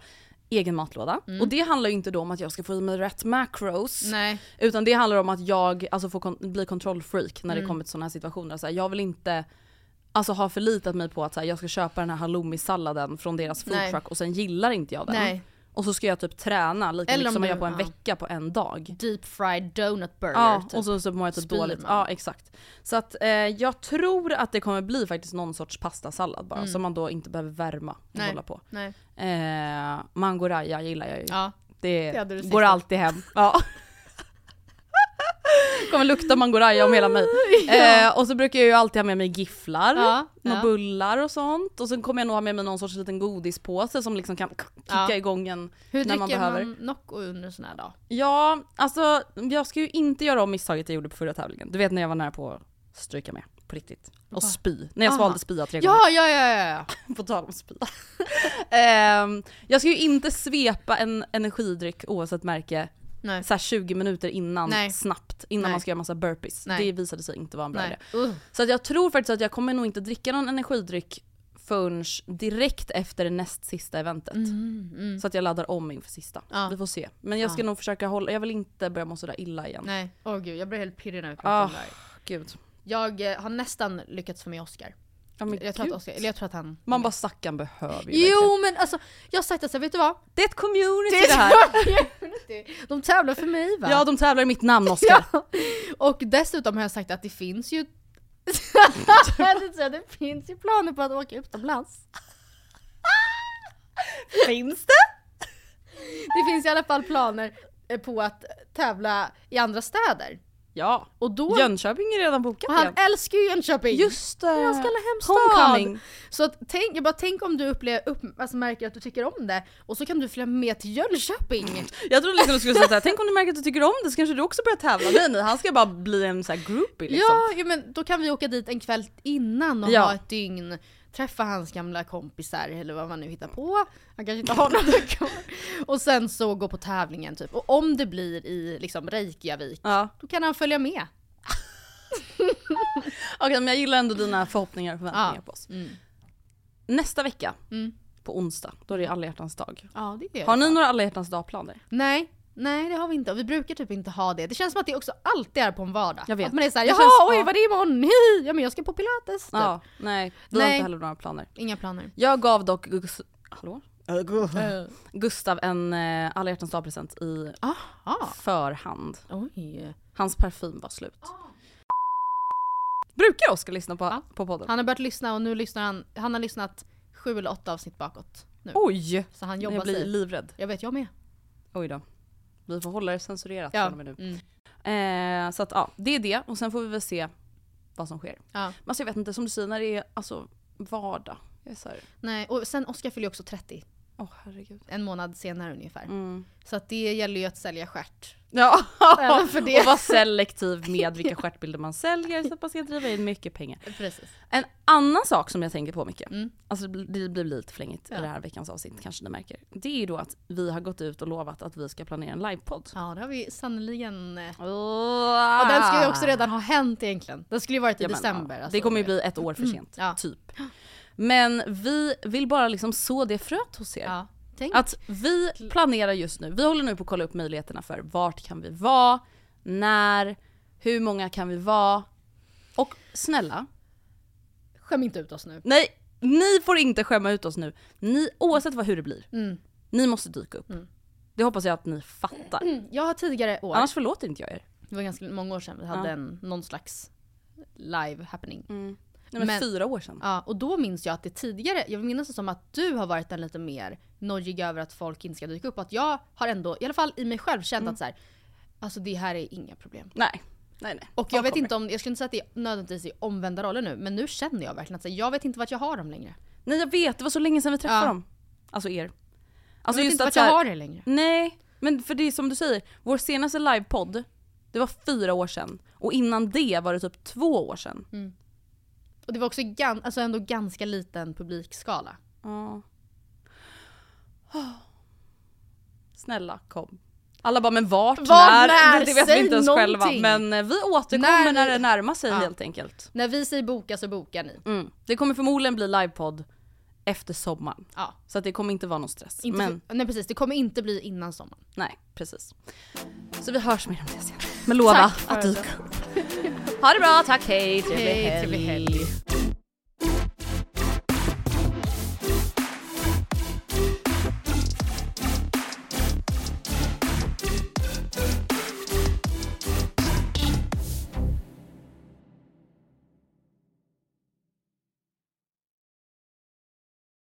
egen matlåda. Och det handlar ju inte då om att jag ska få i mig rätt macros. Nej. Utan det handlar om att jag alltså, får kon- bli kontrollfreak när det kommer till sådana här situationer. Så här, jag vill inte alltså, ha förlitat mig på att så här, jag ska köpa den här halloumi-salladen från deras foodtruck och sen gillar inte jag den. Nej. Och så ska jag typ träna lika Eller mycket om som jag gör på en ja. vecka på en dag. Deep fried donut burger Ja, typ. och så, så mår jag typ Spyr dåligt. man. Ja, exakt. Så att eh, jag tror att det kommer bli faktiskt någon sorts pastasallad bara, som man då inte behöver värma och Mm. Nej. hålla på. Nej. Eh, mangoraya gillar jag ju. Ja. Det, Det går alltid hem. Ja. kommer lukta mangoraya om hela mig. Eh, och så brukar jag ju alltid ha med mig gifflar, Ja, ja. bullar och sånt. Och sen kommer jag nog ha med mig någon sorts liten godispåse som liksom kan kicka Ja. igång en Hur när man dricker behöver. man Nocco under en sån här dag? Ja, alltså jag ska ju inte göra om misstaget jag gjorde på förra tävlingen. Du vet när jag var nära på att stryka med, på riktigt. Och spy. När jag Aha. svalde spya tre gånger. Ja, ja, ja, ja, ja. På tal om spy. Ehm, jag ska ju inte svepa en energidryck oavsett märke Nej. så här 20 minuter innan, Nej. snabbt, innan Nej. man ska göra massa burpees. Det visade sig inte vara en bra idé. Uh. Så att jag tror faktiskt att jag kommer nog inte dricka någon energidryck förrän direkt efter det näst sista eventet. Så att jag laddar om inför sista. Mm, Ja. Vi får se. Men jag ska Ja. nog försöka hålla, jag vill inte börja må sådär illa igen. Nej, åh gud jag blir helt pirrig när vi pratar Ah, om det här. gud. Jag eh, har nästan lyckats få med Oscar. Ja, men Jag tror, att. Oscar eller jag tror att han... Man bara stackarn behöver ju verkligen. Jo men alltså, jag har sagt att så här, vet du vad? Det är ett community Det det, här. här. De tävlar för mig va? Ja de tävlar i mitt namn Oskar. Ja. Och dessutom har jag sagt att det finns ju det finns ju planer på att åka utomlands. Finns det? Det finns i alla fall planer eh, på att tävla i andra städer. Ja. Och då... Jönköping är redan bokat och han igen. älskar ju Jönköping! Just det. Han ska alla hemstad! Homecoming. Så att tänk, jag bara tänk om du upplever, upp, alltså märker att du tycker om det och så kan du följa med till Jönköping. Jag trodde liksom du skulle säga såhär, tänk om du märker att du tycker om det så kanske du också börjar tävla. Nej nej, han ska bara bli en sån här groupie liksom. Ja, ja men då kan vi åka dit en kväll innan och Ja. ha ett dygn. Träffa hans gamla kompisar eller vad man nu hittar på. Han kanske inte har några kvar. Och sen så gå på tävlingen typ. Och om det blir i liksom Reykjavik, Ja. då kan han följa med. Okej men jag gillar ändå dina förhoppningar och förväntningar Ja. på oss. Mm. Nästa vecka, Mm. på onsdag, då är det alla hjärtans dag. Ja, det är Har ni några alla hjärtans dag-planer? Nej, nej det har vi inte. Och vi brukar typ inte ha det. Det känns som att det också alltid är på en vardag. Jag vet. Att man är såhär, jaha känns- oj ja. vad är det imorgon? Ja men jag ska på pilates. Typ. Ja, nej. Har Nej. inte heller några planer. Inga planer. Jag gav dock Gus- Hallå? Gustav en eh, alla hjärtans dag-present i Aha. förhand. Oj. Hans parfym var slut. Brukar Oskar lyssna på, Ja. på podden? Han har börjat lyssna och nu lyssnar han, han har lyssnat sju eller åtta avsnitt bakåt. Nu. Oj! Så han jobbar Jag blir sig. livrädd. Jag vet, jag med. Oj då. Vi får hålla det censurerat Ja. från och med nu. Mm. Eh, så att ja, det är det och sen får vi väl se vad som sker. Ja. Men alltså jag vet inte, som du säger när det är alltså vardag. Jag är Nej, och sen Oskar fyller ju också 30. Åh herregud. En månad senare ungefär. Mm. Så att det gäller ju att sälja stjärt. Ja, Även för det. och vara selektiv med vilka stjärtbilder man säljer så att man ska driva in mycket pengar. Precis. En annan sak som jag tänker på mycket, Mm. alltså det blir- lite flängigt Ja. i det här veckans avsnitt kanske ni märker. Det är ju då att vi har gått ut och lovat att vi ska planera en livepodd. Ja, det har vi sannoliken... eh, Oh, Och den skulle ju också redan ha hänt egentligen. Den skulle ju varit i Ja, men, december. ja. alltså. det kommer ju bli ett år för sent, ja. typ. Men vi vill bara liksom så det fröet hos er. Ja. Tänk. Att vi planerar just nu, vi håller nu på att kolla upp möjligheterna för vart kan vi vara, när, hur många kan vi vara? Och snälla, Skäm inte ut oss nu. nej, ni får inte skämma ut oss nu. Ni, oavsett vad, hur det blir, Mm. ni måste dyka upp. Det hoppas jag att ni fattar. Jag har tidigare år, Annars förlåter inte jag er. det var ganska många år sedan vi hade Ja. en, någon slags live happening. Men, Men- fyra år sedan. Ja, och då minns jag att det tidigare, jag minns det som att du har varit en lite mer nojig över att folk inte ska dyka upp. Att jag har ändå, i alla fall i mig själv, känt Mm. att så här, alltså det här är inga problem. Nej, nej, nej. Och jag vet kommer. inte om, jag skulle inte säga att det är nödvändigtvis är omvända roller nu, men nu känner jag verkligen att här, jag vet inte vart jag har dem längre. Nej jag vet, det var så länge sedan vi träffade Ja. dem. Alltså er. Jag Alltså vet just inte vart jag har det längre. Nej, men för det är som du säger, vår senaste livepodd, det var fyra år sedan. Och innan det var det typ två år sedan. Och det var också gan- alltså ändå ganska liten publikskala. Ja. Snälla kom. Alla bara men vart, Vart, när? när? Det vet vi Säg inte ens själva. någonting. Men eh, vi återkommer När när, vi- det närmar sig Ja. helt enkelt. När vi säger boka så bokar ni. Mm. Det kommer förmodligen bli livepodd efter sommaren. Ja. Så att det kommer inte vara någon stress. Inte men för, nej precis, det kommer inte bli innan sommaren. nej, precis. Så vi hörs mer om det sen. Men lova att dyka upp. Ha det bra, tack hej, trevlig Hej, helg. trevlig helg.